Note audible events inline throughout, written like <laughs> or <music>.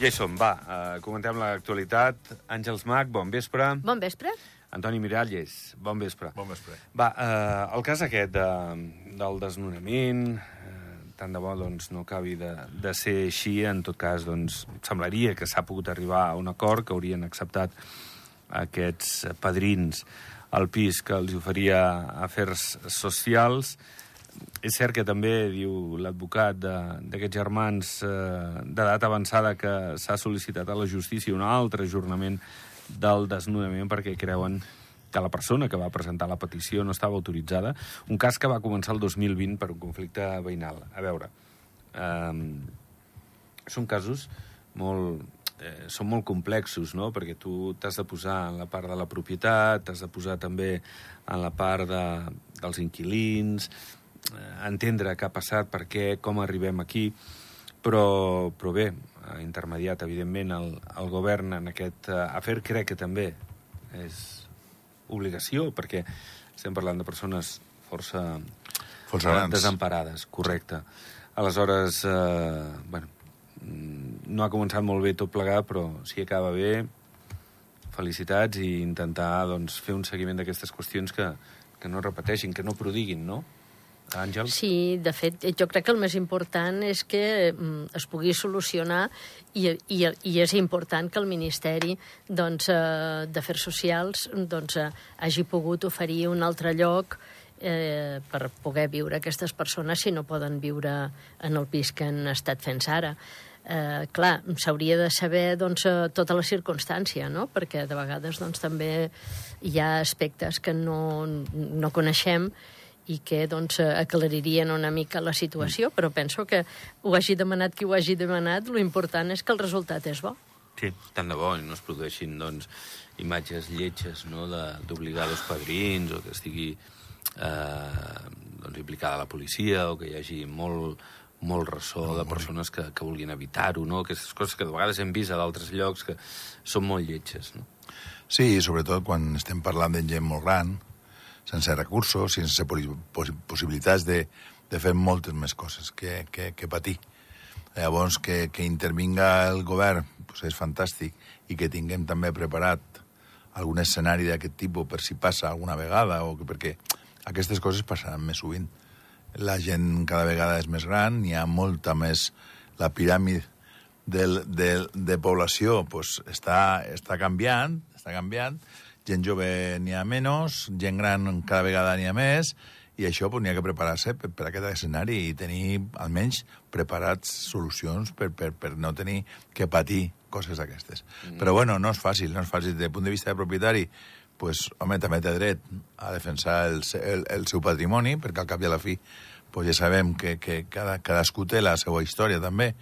Ja hi som, va, uh, comentem l'actualitat. Àngels Mac, bon vespre. Bon vespre. Antoni Miralles, bon vespre. Bon vespre. Va, uh, el cas aquest de, del desnonament, uh, tant de bo doncs, no acabi de, de ser així, en tot cas doncs, semblaria que s'ha pogut arribar a un acord, que haurien acceptat aquests padrins al pis que els oferia afers socials. És cert que també, diu l'advocat d'aquests germans eh, d'edat avançada, que s'ha sol·licitat a la justícia un altre ajornament del desnudament perquè creuen que la persona que va presentar la petició no estava autoritzada. Un cas que va començar el 2020 per un conflicte veïnal. A veure, eh, són casos molt, eh, són molt complexos, no? perquè tu t'has de posar en la part de la propietat, t'has de posar també en la part de, dels inquilins, entendre què ha passat, per què, com arribem aquí, però, però bé, ha intermediat, evidentment, el, el govern en aquest uh, afer, crec que també és obligació, perquè estem parlant de persones força, Força grans. desemparades, correcte. Aleshores, eh, bueno, mm, no ha començat molt bé tot plegat, però si acaba bé, felicitats i intentar doncs, fer un seguiment d'aquestes qüestions que, que no repeteixin, que no prodiguin, no? Àngel? Sí, de fet, jo crec que el més important és que mm, es pugui solucionar i, i, i és important que el Ministeri doncs, eh, Socials doncs, eh, hagi pogut oferir un altre lloc eh, per poder viure aquestes persones si no poden viure en el pis que han estat fent ara. Eh, clar, s'hauria de saber doncs, eh, tota la circumstància, no? perquè de vegades doncs, també hi ha aspectes que no, no coneixem i que doncs, aclaririen una mica la situació, però penso que ho hagi demanat qui ho hagi demanat, lo important és que el resultat és bo. Sí, tant de bo, i no es produeixin doncs, imatges lletges no, de- d'obligar els padrins o que estigui eh, doncs, implicada la policia o que hi hagi molt, molt ressò de persones que, que vulguin evitar-ho, no? aquestes coses que de vegades hem vist a d'altres llocs que són molt lletges. No? Sí, sobretot quan estem parlant de gent molt gran, sense recursos, sense possibilitats de, de fer moltes més coses que, que, que patir. Llavors, que, que intervinga el govern pues és fantàstic i que tinguem també preparat algun escenari d'aquest tipus per si passa alguna vegada o que, perquè aquestes coses passaran més sovint. La gent cada vegada és més gran, hi ha molta més... La piràmide del, del, de població pues, està, està canviant, està canviant, gent jove n'hi ha menys, gent gran cada vegada n'hi ha més, i això pues, n'hi ha que preparar-se per, per aquest escenari i tenir almenys preparats solucions per, per, per no tenir que patir coses d'aquestes. Mm. Però bueno, no és fàcil, no és fàcil. Des del punt de vista de propietari, pues, home, també té dret a defensar el, el, el seu patrimoni, perquè al cap i a la fi pues, ja sabem que, que cada, cadascú té la seva història també,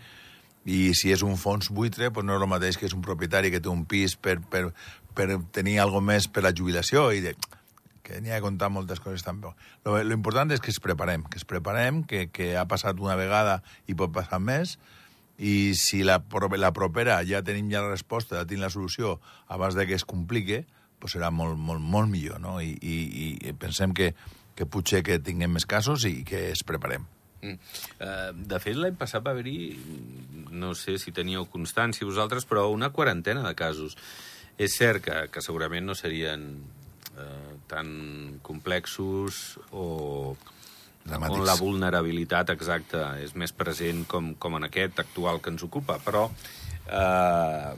i si és un fons buitre, pues no és el mateix que és un propietari que té un pis per, per, per tenir alguna més per la jubilació i de, que n'hi ha de comptar moltes coses també. Lo, lo important és que es preparem, que es preparem, que, que ha passat una vegada i pot passar més, i si la, la propera ja tenim ja la resposta, ja tenim la solució abans de que es complique, pues serà molt, molt, molt millor, no? I, i, i pensem que, que potser que tinguem més casos i que es preparem. Mm. Uh, de fet, l'any passat va haver-hi, no sé si teníeu constància vosaltres, però una quarantena de casos. És cert que, que segurament no serien uh, tan complexos o Dramàtics. on la vulnerabilitat exacta és més present com, com en aquest actual que ens ocupa, però eh,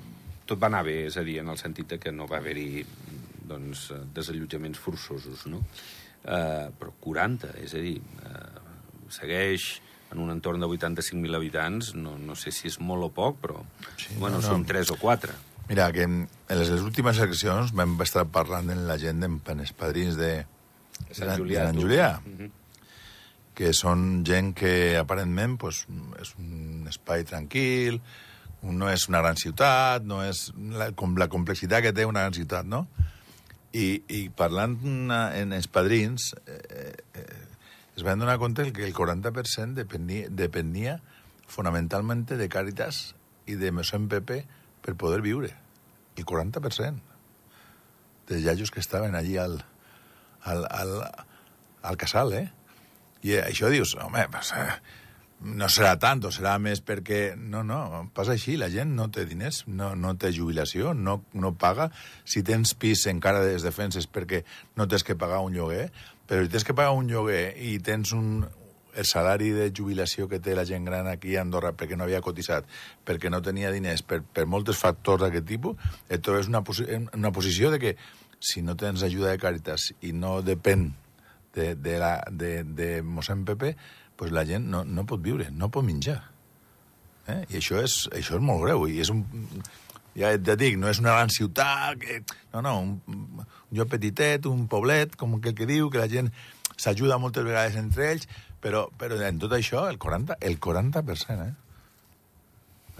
tot va anar bé, és a dir, en el sentit de que no va haver-hi doncs, eh, desallotjaments forçosos, no? Eh, però 40, és a dir, eh, segueix en un entorn de 85.000 habitants, no, no sé si és molt o poc, però Sí, bueno, no, no. són 3 o 4. Mira, que en les, les últimes eleccions vam estar parlant amb la gent en els padrins de, Sant Julià, de Sant. Julià, Mhm. que són gent que aparentment pues, és un espai tranquil, no és una gran ciutat, no és la, com la complexitat que té una gran ciutat, no? I, i parlant en els padrins, eh, eh, es van donar compte que el 40% depenia, depenia fonamentalment de Càritas i de Mesón PP per poder viure. El 40% dels iaios que estaven allí al, al, al, al casal, eh? I això dius, home, pues, eh, no serà tant, serà més perquè... No, no, passa així, la gent no té diners, no, no té jubilació, no, no paga. Si tens pis encara des defenses perquè no tens que pagar un lloguer, però si tens que pagar un lloguer i tens un, el salari de jubilació que té la gent gran aquí a Andorra perquè no havia cotitzat, perquè no tenia diners, per, per molts factors d'aquest tipus, et trobes una, posi una posició de que si no tens ajuda de Càritas i no depèn de, de, la, de, de mossèn Pepe, pues la gent no, no pot viure, no pot menjar. Eh? I això és, això és molt greu. I és un, ja et dic, no és una gran ciutat, que, no, no, un, un lloc petitet, un poblet, com aquell que diu, que la gent s'ajuda moltes vegades entre ells, però, però en tot això, el 40%, el 40% eh?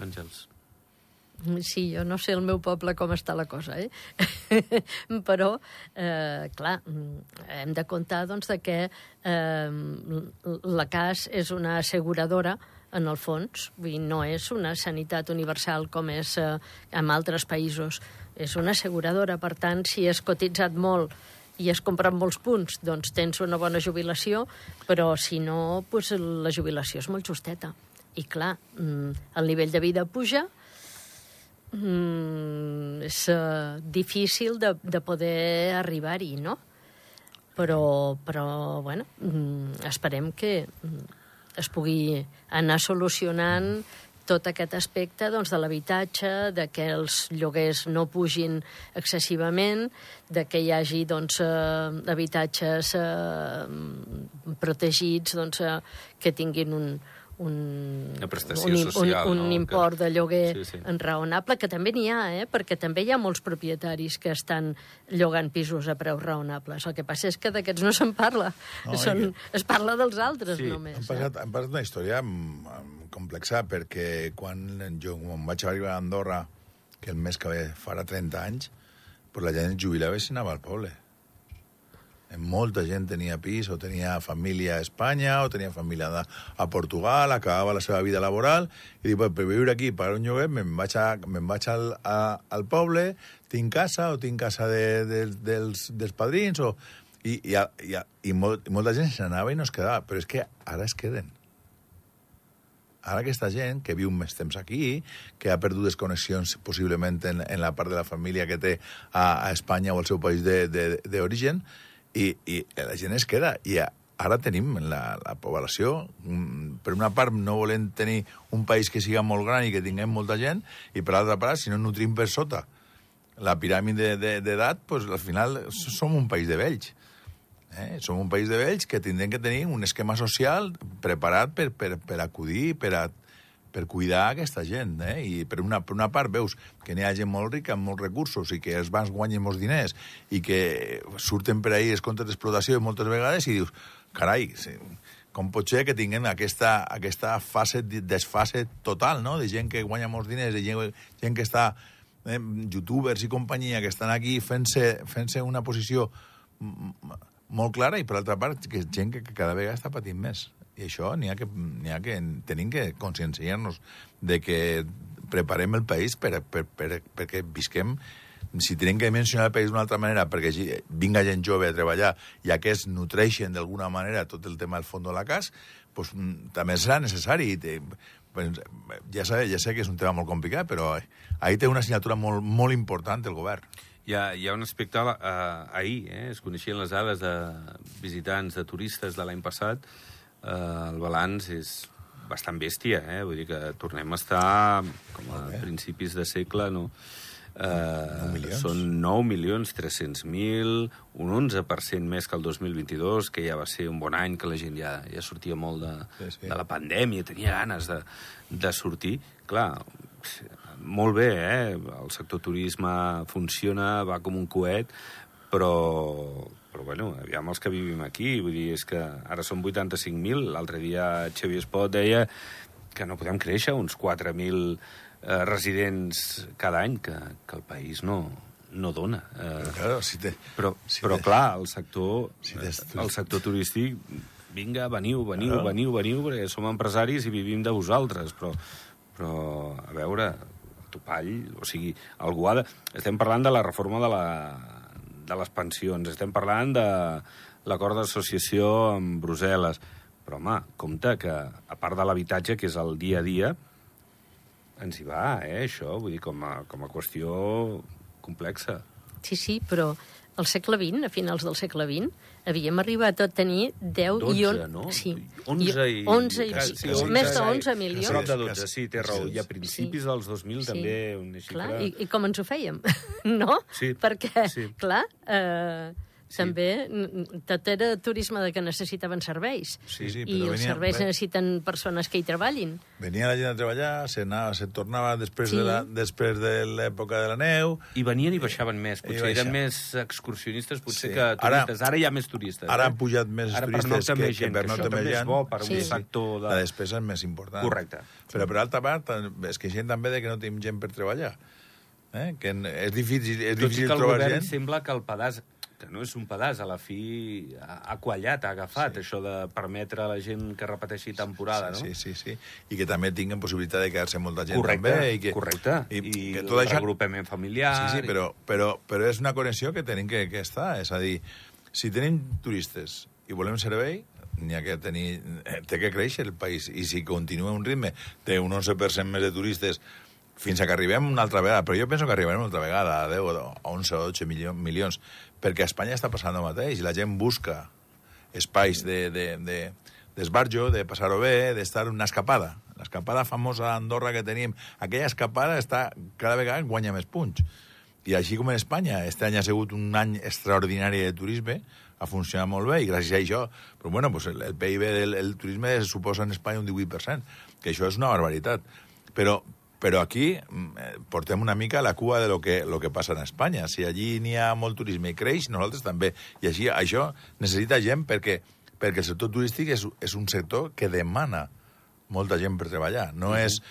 Àngels. Sí, jo no sé el meu poble com està la cosa, eh? <laughs> Però, eh, clar, hem de comptar doncs, de que eh, la CAS és una asseguradora en el fons, vull dir, no és una sanitat universal com és eh, en altres països. És una asseguradora, per tant, si has cotitzat molt i has comprat molts punts, doncs tens una bona jubilació, però si no, doncs la jubilació és molt justeta. I clar, mm, el nivell de vida puja, mm, és uh, difícil de, de poder arribar-hi, no? Però, però bueno, mm, esperem que es pugui anar solucionant tot aquest aspecte doncs, de l'habitatge, de que els lloguers no pugin excessivament, de que hi hagi doncs, eh, habitatges eh, protegits doncs, eh, que tinguin un, un, Una prestació un, social, un, un no? import Que- de lloguer Sí, sí. raonable, que també n'hi ha, eh? perquè també hi ha molts propietaris que estan llogant pisos a preus raonables. El que passa és que d'aquests no se'n parla. No, i Són, que- Es parla dels altres, Sí, només. Hem passat, hem passat una història complexa perquè quan jo quan vaig arribar a Andorra, que el mes que ve farà 30 anys, pues la gent es jubilava i s'anava al poble. Molta gent tenia pis o tenia família a Espanya o tenia família a, Portugal, acabava la seva vida laboral i pues, per viure aquí, pagar un lloguer, me'n vaig, a, me'n vaig al, a, al poble, tinc casa o tinc casa de, de, dels, dels padrins o... I, i, i, i, molt, i molta gent se n'anava i no es quedava, però és que ara es queden. Ara aquesta gent que viu més temps aquí, que ha perdut les connexions possiblement en, en la part de la família que té a, a Espanya o al seu país d'origen, i, i la gent es queda. I ara tenim la, la població, mm, per una part no volem tenir un país que siga molt gran i que tinguem molta gent, i per l'altra part, si no nutrim per sota la piràmide d'edat, de, d'edat, pues, al final som un país de vells. Eh? Som un país de vells que tindrem que tenir un esquema social preparat per, per, per acudir, per, a, per cuidar aquesta gent. Eh? I per una, per una part veus que n'hi ha gent molt rica, amb molts recursos, i que els bancs guanyen molts diners, i que surten per ahir els comptes d'explotació moltes vegades, i dius, carai, sí, com pot ser que tinguem aquesta, aquesta fase, de desfase total, no?, de gent que guanya molts diners, de gent, gent que està eh, youtubers i companyia que estan aquí fent-se fent una posició molt clara i per altra part que gent que cada vegada està patint més i això n'hi ha que, ha que tenim que conscienciar-nos de que preparem el país per, per, per, perquè visquem si tenim que mencionar el país d'una altra manera perquè vinga gent jove a treballar i aquests nutreixen d'alguna manera tot el tema del fons de la CAS, pues, mm, també serà necessari. Pues, ja, sé, ja sé que és un tema molt complicat, però ahir té una assignatura molt, molt important el govern. Hi ha, hi ha un aspecte... Eh, ahir eh, es coneixien les dades de visitants, de turistes de l'any passat. Eh, el balanç és bastant bèstia, eh? Vull dir que tornem a estar com a principis de segle, no? Eh, són 9 milions 300.000, un 11% més que el 2022, que ja va ser un bon any, que la gent ja, ja sortia molt de, Sí, sí. de la pandèmia, tenia ganes de, de sortir. Clar, molt bé, eh? El sector turisme funciona, va com un coet, però, però bueno, aviam els que vivim aquí, vull dir, és que ara són 85.000, l'altre dia Xavier Espot deia que no podem créixer uns 4.000 eh, residents cada any, que, que el país no, no dona. Eh, Claro, si te, però, si però te- clar, el sector, Si des- el sector turístic, vinga, veniu, veniu, Claro. veniu, veniu, perquè som empresaris i vivim de vosaltres, però, però a veure, el topall, o sigui, algú ha de... Estem parlant de la reforma de, la, de les pensions, estem parlant de l'acord d'associació amb Brussel·les, Però, home, compte que, a part de l'habitatge, que és el dia a dia, ens hi va, eh, això, vull dir, com a, com a qüestió complexa. Sí, sí, però al segle XX, a finals del segle XX, havíem arribat a tenir 10 i 12, 11... no? Sí. 11 i... 11 i... quasi, sí, més de 11 milions. Prop de 12, Quasi. sí, té raó. I a principis Sí. dels 2000 Sí. també una xifra... Clar, i, i com ens ho fèiem, <laughs> no? Sí, Perquè, sí. clar, eh, Sí. també tot era turisme de que necessitaven serveis. Sí, sí, I però els venia- serveis ve- necessiten persones que hi treballin. Venia la gent a treballar, se, anava, se tornava després, Sí. de la, després de l'època de la neu, I venien i baixaven més. Potser eren més excursionistes, potser Sí. que Ara- turistes. Ara, hi ha més turistes. ara eh? han pujat més Ara turistes que, més que gent, per que no això més també és gent. bo per Sí. un sector de... La despesa és més important. Correcte. Però, per altra part, es queixen també de que no tenim gent per treballar. Eh? Que és difícil, és Tot i difícil que el trobar govern gent. sembla que el pedaç que no és un pedaç, a la fi ha, ha quallat, ha agafat, sí. això de permetre a la gent que repeteixi temporada, sí, no? Sí, sí, sí. I que també tinguin possibilitat de quedar-se molta gent Correcte, també. I que, correcte. I, I, que el tot això... regrupament familiar... Sí, sí, però, però, però és una connexió que tenim que, que estar. És a dir, si tenim turistes i volem servei, n'hi ha que tenir... eh, Té que créixer el país. I si continua un ritme de un 11% més de turistes fins a que arribem una altra vegada, però jo penso que arribarem una altra vegada a 10 o 11 o 12 milions, milions perquè a Espanya està passant el mateix i la gent busca espais de, de, de, d'esbarjo, de passar-ho bé, d'estar una escapada. L'escapada famosa d'Andorra que tenim, aquella escapada està cada vegada guanya més punts. I així com en Espanya, este any ha sigut un any extraordinari de turisme, ha funcionat molt bé i gràcies a això, però bueno, pues el, el PIB del el turisme suposa en Espanya un 18%, que això és una barbaritat. Però, però aquí mm, eh, portem una mica a la cua de lo que, lo que passa en Espanya. Si allí n'hi ha molt turisme i creix, nosaltres també. I així això necessita gent perquè, perquè el sector turístic és, és un sector que demana molta gent per treballar. No és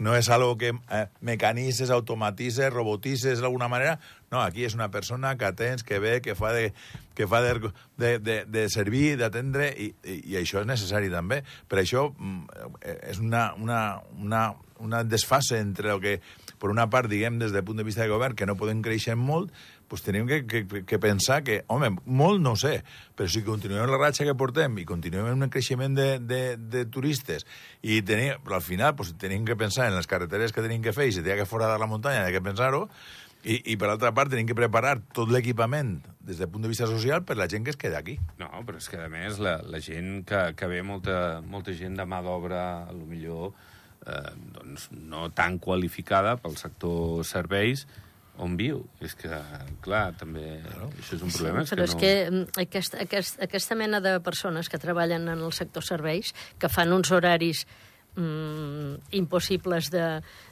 no és algo que eh, mecanitzes, automatitzes, robotitzes d'alguna manera. No, aquí és una persona que atens, que ve, que fa de, que fa de, de, de, de servir, d'atendre, i, i, i això és necessari també. Per això mm, eh, és una, una, una, una desfase entre el que, per una part, diguem, des del punt de vista de govern, que no podem créixer molt, pues tenim que, que, que pensar que, home, molt no sé, però si continuem la ratxa que portem i continuem en un creixement de, de, de turistes, i tenim, però al final pues, tenim que pensar en les carreteres que tenim que fer i si té que fora de la muntanya hi que pensar-ho, i, i per altra part tenim que preparar tot l'equipament des del punt de vista social per la gent que es queda aquí. No, però és que, a més, la, la gent que, que ve, molta, molta gent de mà d'obra, a lo millor, eh, doncs, no tan qualificada pel sector serveis, on viu. És que, clar, també claro. això és un problema. Però és és que, que no... mm, aquesta, aquesta, aquesta mena de persones que treballen en el sector serveis, que fan uns horaris mm, impossibles de,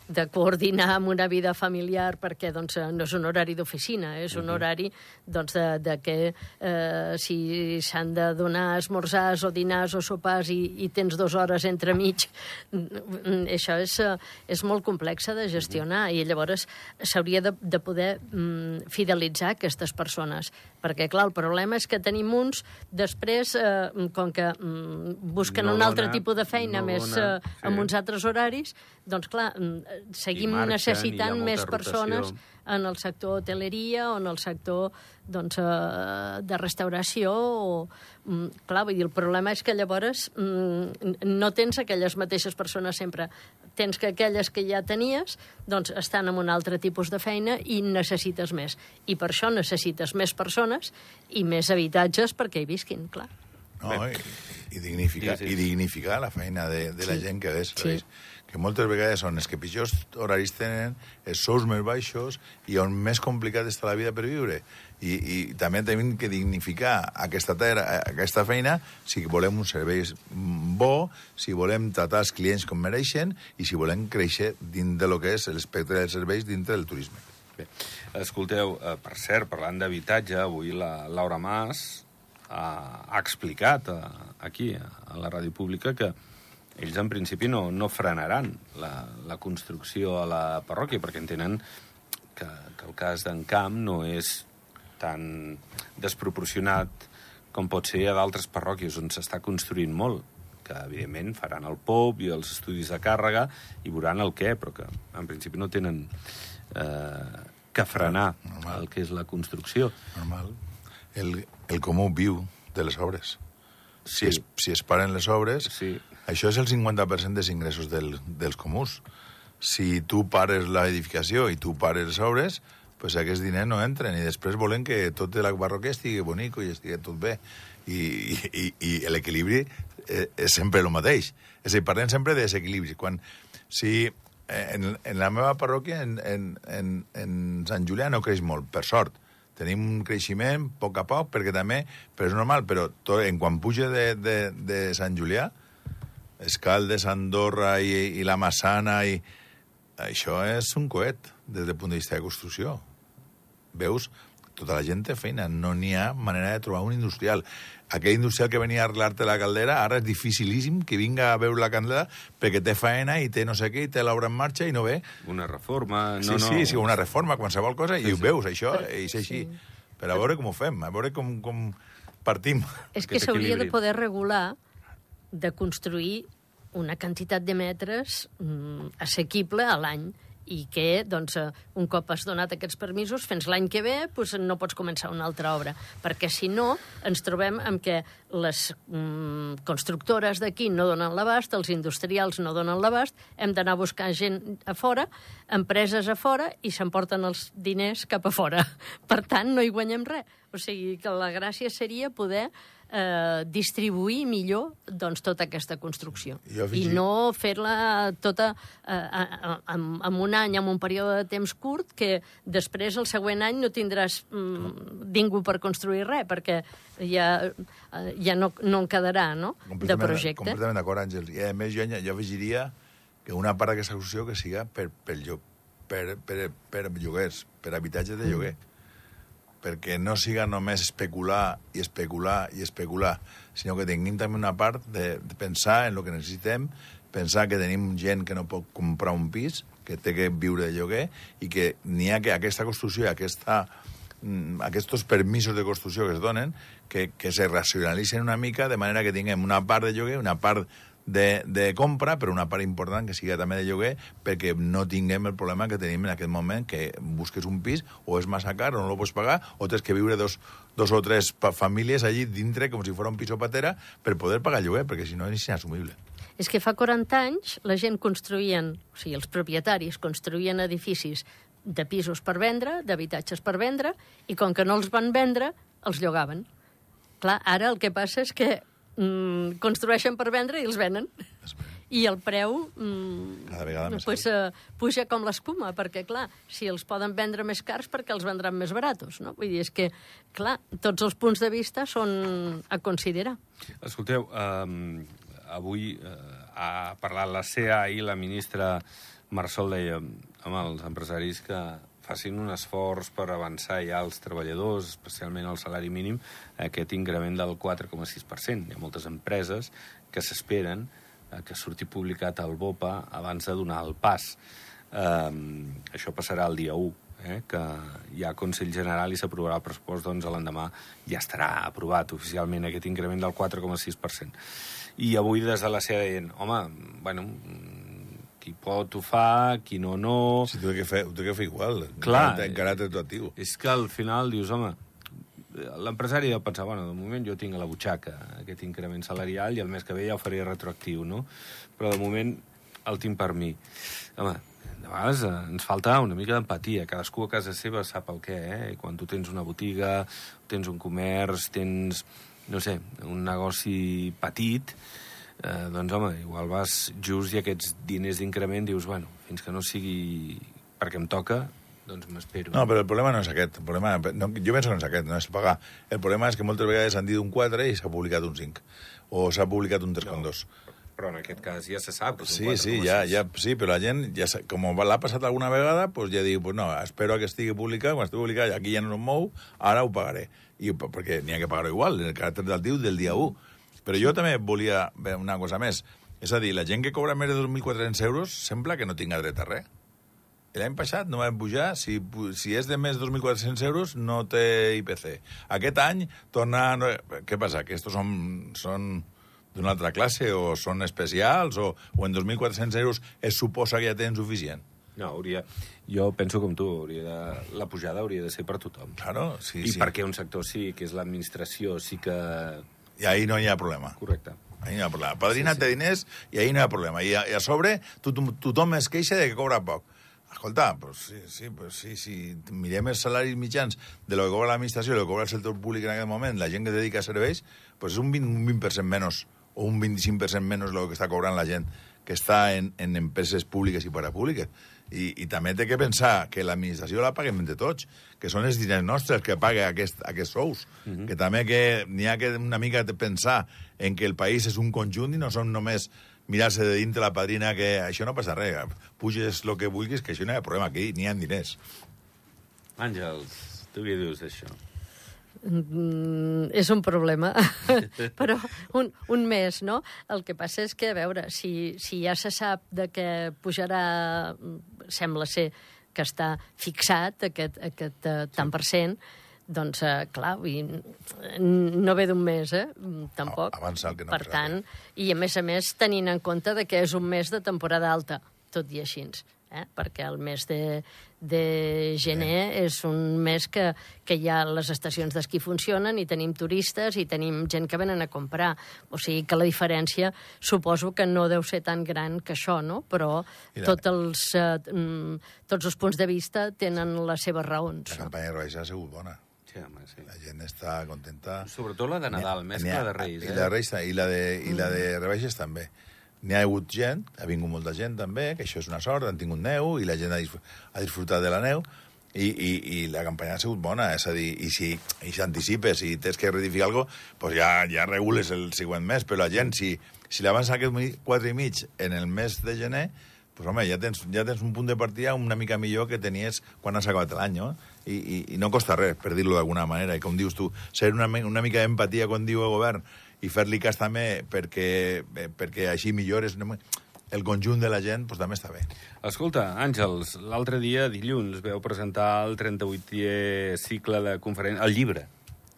de coordinar amb una vida familiar perquè doncs, no és un horari d'oficina, és un horari doncs, de, de que eh, si s'han de donar esmorzars o dinars o sopars i, i tens dues hores entre mig, mm, això és, eh, és molt complexa de gestionar i llavors s'hauria de, de poder mm, fidelitzar aquestes persones. Perquè, clar, el problema és que tenim uns, després, eh, com que mm, busquen No un altre dona- tipus de feina no més dona, eh, sí. amb uns altres horaris, doncs clar, mm, seguim marxen, necessitant més rotació. persones en el sector hoteleria o en el sector doncs, eh, de restauració. O, mm, clar, vull dir, el problema és que llavors mm, no tens aquelles mateixes persones sempre. Tens que aquelles que ja tenies doncs, estan en un altre tipus de feina i necessites més. I per això necessites més persones i més habitatges perquè hi visquin, clar. No, i, i, dignificar, Sí, sí. i dignificar la feina de, de la Sí. gent que ve Sí. Que moltes vegades són els que pitjors horaris tenen, els sous més baixos i on més complicat està la vida per viure. I, i també tenim que dignificar aquesta, terra, aquesta feina si volem un servei bo, si volem tratar els clients com mereixen i si volem créixer dins de lo que és l'espectre dels serveis dintre del turisme. Bé. Escolteu, eh, per cert, parlant d'habitatge, avui la Laura Mas ha, ha explicat eh, aquí, a la ràdio pública, que ells en principi no, no frenaran la, la construcció a la parròquia, perquè entenen que, que el cas d'en Camp no és tan desproporcionat com pot ser a d'altres parròquies on s'està construint molt que evidentment faran el POP i els estudis de càrrega i veuran el què, però que en principi no tenen eh, que frenar Normal. el que és la construcció. Normal. El, el comú viu de les obres. Si, Sí. es, si es paren les obres, Sí. això és el 50% dels ingressos del, dels comuns. Si tu pares l'edificació i tu pares les obres, pues aquests diners no entren i després volen que tot el barroquer estigui bonic i estigui tot bé. I, i, i l'equilibri eh, és sempre el mateix. És a dir, parlem sempre de desequilibri. Quan, si eh, en, en la meva parròquia, en, en, en, en Sant Julià, no creix molt, per sort. Tenim un creixement a poc a poc, perquè també, però és normal, però tot, en quan puja de, de, de Sant Julià, Escaldes, Andorra i, i la Massana, i això és un coet des del punt de vista de construcció. Veus? Tota la gent té feina, no n'hi ha manera de trobar un industrial. Aquell industrial que venia a arreglar-te la caldera, ara és dificilíssim que vinga a veure la caldera perquè té faena i té no sé què, i té l'obra en marxa i no ve. Una reforma... Sí, No, sí, no. sí, una reforma, qualsevol cosa, i ho veus, això, i és així. Sí. Per a veure com ho fem, a veure com, com partim. És que s'hauria de poder regular de construir una quantitat de metres mm, assequible a l'any i que, doncs, eh, un cop has donat aquests permisos, fins l'any que ve doncs, no pots començar una altra obra. Perquè, si no, ens trobem amb que les mm, constructores d'aquí no donen l'abast, els industrials no donen l'abast, hem d'anar a buscar gent a fora, empreses a fora, i s'emporten els diners cap a fora. Per tant, no hi guanyem res. O sigui, que la gràcia seria poder eh, distribuir millor doncs, tota aquesta construcció. Jo I no fer-la tota eh, en, en un any, en un període de temps curt, que després, el següent any, no tindràs mm, ningú per construir res, perquè ja, eh, ja no, no en quedarà, no?, de projecte. Completament d'acord, Àngel. I a més, jo, jo afegiria que una part d'aquesta construcció que siga per, per, per, per, per lloguers, per habitatges de lloguer. Perquè no siga només especular i especular i especular, sinó que tinguem també una part de, de pensar en el que necessitem, pensar que tenim gent que no pot comprar un pis, que té que viure de lloguer, i que n'hi ha que aquesta construcció i aquesta, mm, aquests permisos de construcció que es donen, que, que se racionalitzen una mica, de manera que tinguem una part de lloguer, una part de, de compra, però una part important que sigui també de lloguer, perquè no tinguem el problema que tenim en aquest moment, que busques un pis, o és massa car, o no el pots pagar, o tens que viure dos, dos o tres famílies allí dintre, com si fos un pis o patera, per poder pagar lloguer, perquè si no és inassumible. És que fa 40 anys la gent construïen, o sigui, els propietaris construïen edificis de pisos per vendre, d'habitatges per vendre, i com que no els van vendre, els llogaven. Clar, ara el que passa és que mm, construeixen per vendre i els venen. I el preu mm, Cada vegada més pues, uh, puja com l'espuma, perquè, clar, si els poden vendre més cars, perquè els vendran més baratos, no? Vull dir, és que, clar, tots els punts de vista són a considerar. Escolteu, um, avui uh, ha parlat la CEA i la ministra Marsol deia amb els empresaris que facin un esforç per avançar ja als treballadors, especialment al salari mínim, aquest increment del 4,6%. Hi ha moltes empreses que s'esperen que surti publicat al BOPA abans de donar el pas. Um, això passarà el dia 1, eh, que hi ha Consell General i s'aprovarà el pressupost, doncs l'endemà ja estarà aprovat oficialment aquest increment del 4,6%. I avui des de la CEA deien, home, bueno, qui pot ho fa, qui no, no... Si tu ho he de fer, ho de fer igual, Clar. en caràcter actuatiu. És que al final dius, home, l'empresari deu pensar, bueno, de moment jo tinc a la butxaca aquest increment salarial i el mes que ve ja ho faré retroactiu, no? Però de moment el tinc per mi. Home, de vegades eh, ens falta una mica d'empatia. Cadascú a casa seva sap el què, eh? Quan tu tens una botiga, tens un comerç, tens, no sé, un negoci petit, eh, doncs, home, igual vas just i aquests diners d'increment dius, bueno, fins que no sigui perquè em toca, doncs m'espero. No, però el problema no és aquest. El problema, no, jo penso que no és aquest, no és pagar. El problema és que moltes vegades han dit un 4 i s'ha publicat un 5. O s'ha publicat un 3,2. Però en aquest cas ja se sap. que és Sí, un sí, 4,6. ja, ja, sí, però la gent, ja, com l'ha passat alguna vegada, pues ja diu, pues no, espero a que estigui publicat, quan estigui publicat, aquí ja no em mou, ara ho pagaré. I, per- perquè n'hi ha que pagar-ho igual, en el caràcter d'actiu del dia 1. Però jo també volia veure una cosa més. És a dir, la gent que cobra més de 2.400 euros sembla que no tinga dret a res. L'any passat no van pujar, si, si és de més de 2.400 euros no té IPC. Aquest any torna... no- Què passa? Que estos són, són d'una altra classe o són especials o, o en 2.400 euros es suposa que ja tenen suficient? No, hauria... Jo penso com tu, hauria de... la pujada hauria de ser per tothom. Claro, sí, I sí. perquè un sector sí, que és l'administració, sí que I ahí no hi ha problema. Correcte. Ahí no hi ha problema. Padrina sí, sí. té diners i ahí no hi ha problema. I a, i a sobre tothom, tothom es queixa de que cobra poc. Escolta, pues sí, sí, pues sí, si mirem els salaris mitjans de lo que cobra l'administració i lo que cobra el sector públic en aquest moment, la gent que dedica a serveis, pues és un 20%, un 20 menys o un 25% menys lo que està cobrant la gent que està en, en empreses públiques i parapúbliques. I, I també té que pensar que l'administració la paguem entre tots, que són els diners nostres que paga aquest, aquests sous. Uh -huh. Que també que n'hi ha que una mica de pensar en que el país és un conjunt i no són només mirar-se de dintre la padrina que això no passa res, puges el que vulguis, que això no hi ha problema, aquí n'hi ha diners. Àngels, tu què dius d'això? Mm, és un problema, <laughs> però un, un mes, no? El que passa és que, a veure, si, si ja se sap de que pujarà, sembla ser que està fixat aquest, aquest uh, tant per cent, doncs, uh, clar, i no ve d'un mes, eh? Tampoc. Avançar el que no Per tant, i a més a més, tenint en compte de que és un mes de temporada alta, tot i així eh? perquè el mes de, de gener eh. és un mes que, que ja les estacions d'esquí funcionen i tenim turistes i tenim gent que venen a comprar. O sigui que la diferència suposo que no deu ser tan gran que això, no? Però tots els, eh, tots els punts de vista tenen les seves raons. La campanya de Reis ha sigut bona. Sí, home, sí. La gent està contenta. Sobretot la de Nadal, més que la de Reis. I eh? la de Reis i la de, i la de Rebaixes també. N'hi ha hagut gent, ha vingut molta gent també, que això és una sort, han tingut neu i la gent ha, ha disfrutat de la neu i, i, i la campanya ha sigut bona, és a dir, i si i s'anticipes, si tens que redificar alguna cosa, pues ja, ja regules el següent mes, però la gent, si, si l'avança aquest 4 i mig en el mes de gener, pues, home, ja tens, ja tens un punt de partida una mica millor que tenies quan has acabat l'any, no? I, i, I no costa res, per dir-lo d'alguna manera. I com dius tu, ser una, una mica d'empatia quan diu el govern i fer-li cas també perquè, eh, perquè així millores el conjunt de la gent, doncs també està bé. Escolta, Àngels, l'altre dia, dilluns, veu presentar el 38è cicle de conferència, el llibre.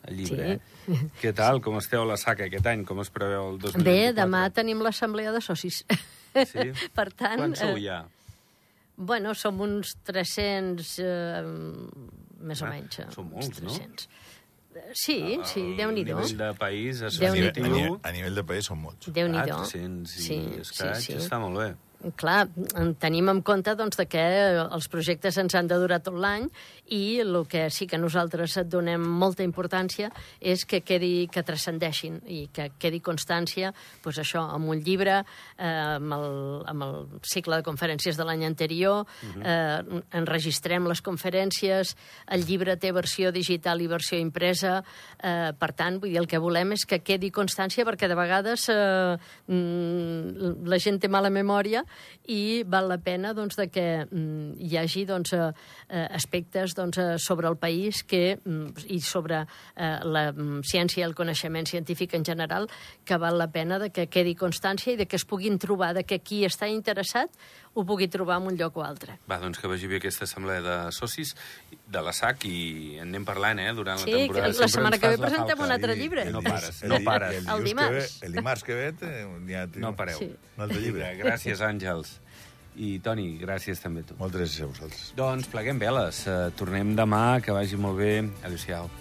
El llibre, sí. eh? Què tal? Com esteu a la saca aquest any? Com es preveu el 2024? Bé, demà tenim l'assemblea de socis. Sí? <laughs> per tant... Quants sou ja? Eh, bueno, som uns 300, eh, més ah, o menys. Són molts, 300. no? Sí, sí, Déu-n'hi-do. A nivell de país, a, nivell, a, nivell, a nivell de país són molts. Déu-n'hi-do. 300 i sí, escaig, sí, sí. està molt bé clar, tenim en compte doncs, de que els projectes ens han de durar tot l'any i el que sí que nosaltres donem molta importància és que quedi que transcendeixin i que quedi constància doncs això, amb un llibre, eh, amb, el, amb el cicle de conferències de l'any anterior, uh -huh. eh, enregistrem les conferències, el llibre té versió digital i versió impresa, eh, per tant, vull dir, el que volem és que quedi constància perquè de vegades eh, mm, la gent té mala memòria i val la pena doncs, de que mm, hi hagi doncs, eh, eh, aspectes doncs, eh, sobre el país que, mm, i sobre eh, la mm, ciència i el coneixement científic en general que val la pena de que quedi constància i de que es puguin trobar, de que qui està interessat ho pugui trobar en un lloc o altre. Va, doncs que vagi bé aquesta assemblea de socis de la SAC i en anem parlant, eh, durant sí, la temporada. Sí, la setmana que ve presentem un altre llibre. no pares, no pares. El, el dimarts. Que ve, el dimarts que ve n'hi ha... No pareu. Sí. Un altre llibre. Gràcies, Àngels. I, Toni, gràcies també a tu. Moltes gràcies a vosaltres. Doncs pleguem veles. Uh, tornem demà, que vagi molt bé. Adéu-siau.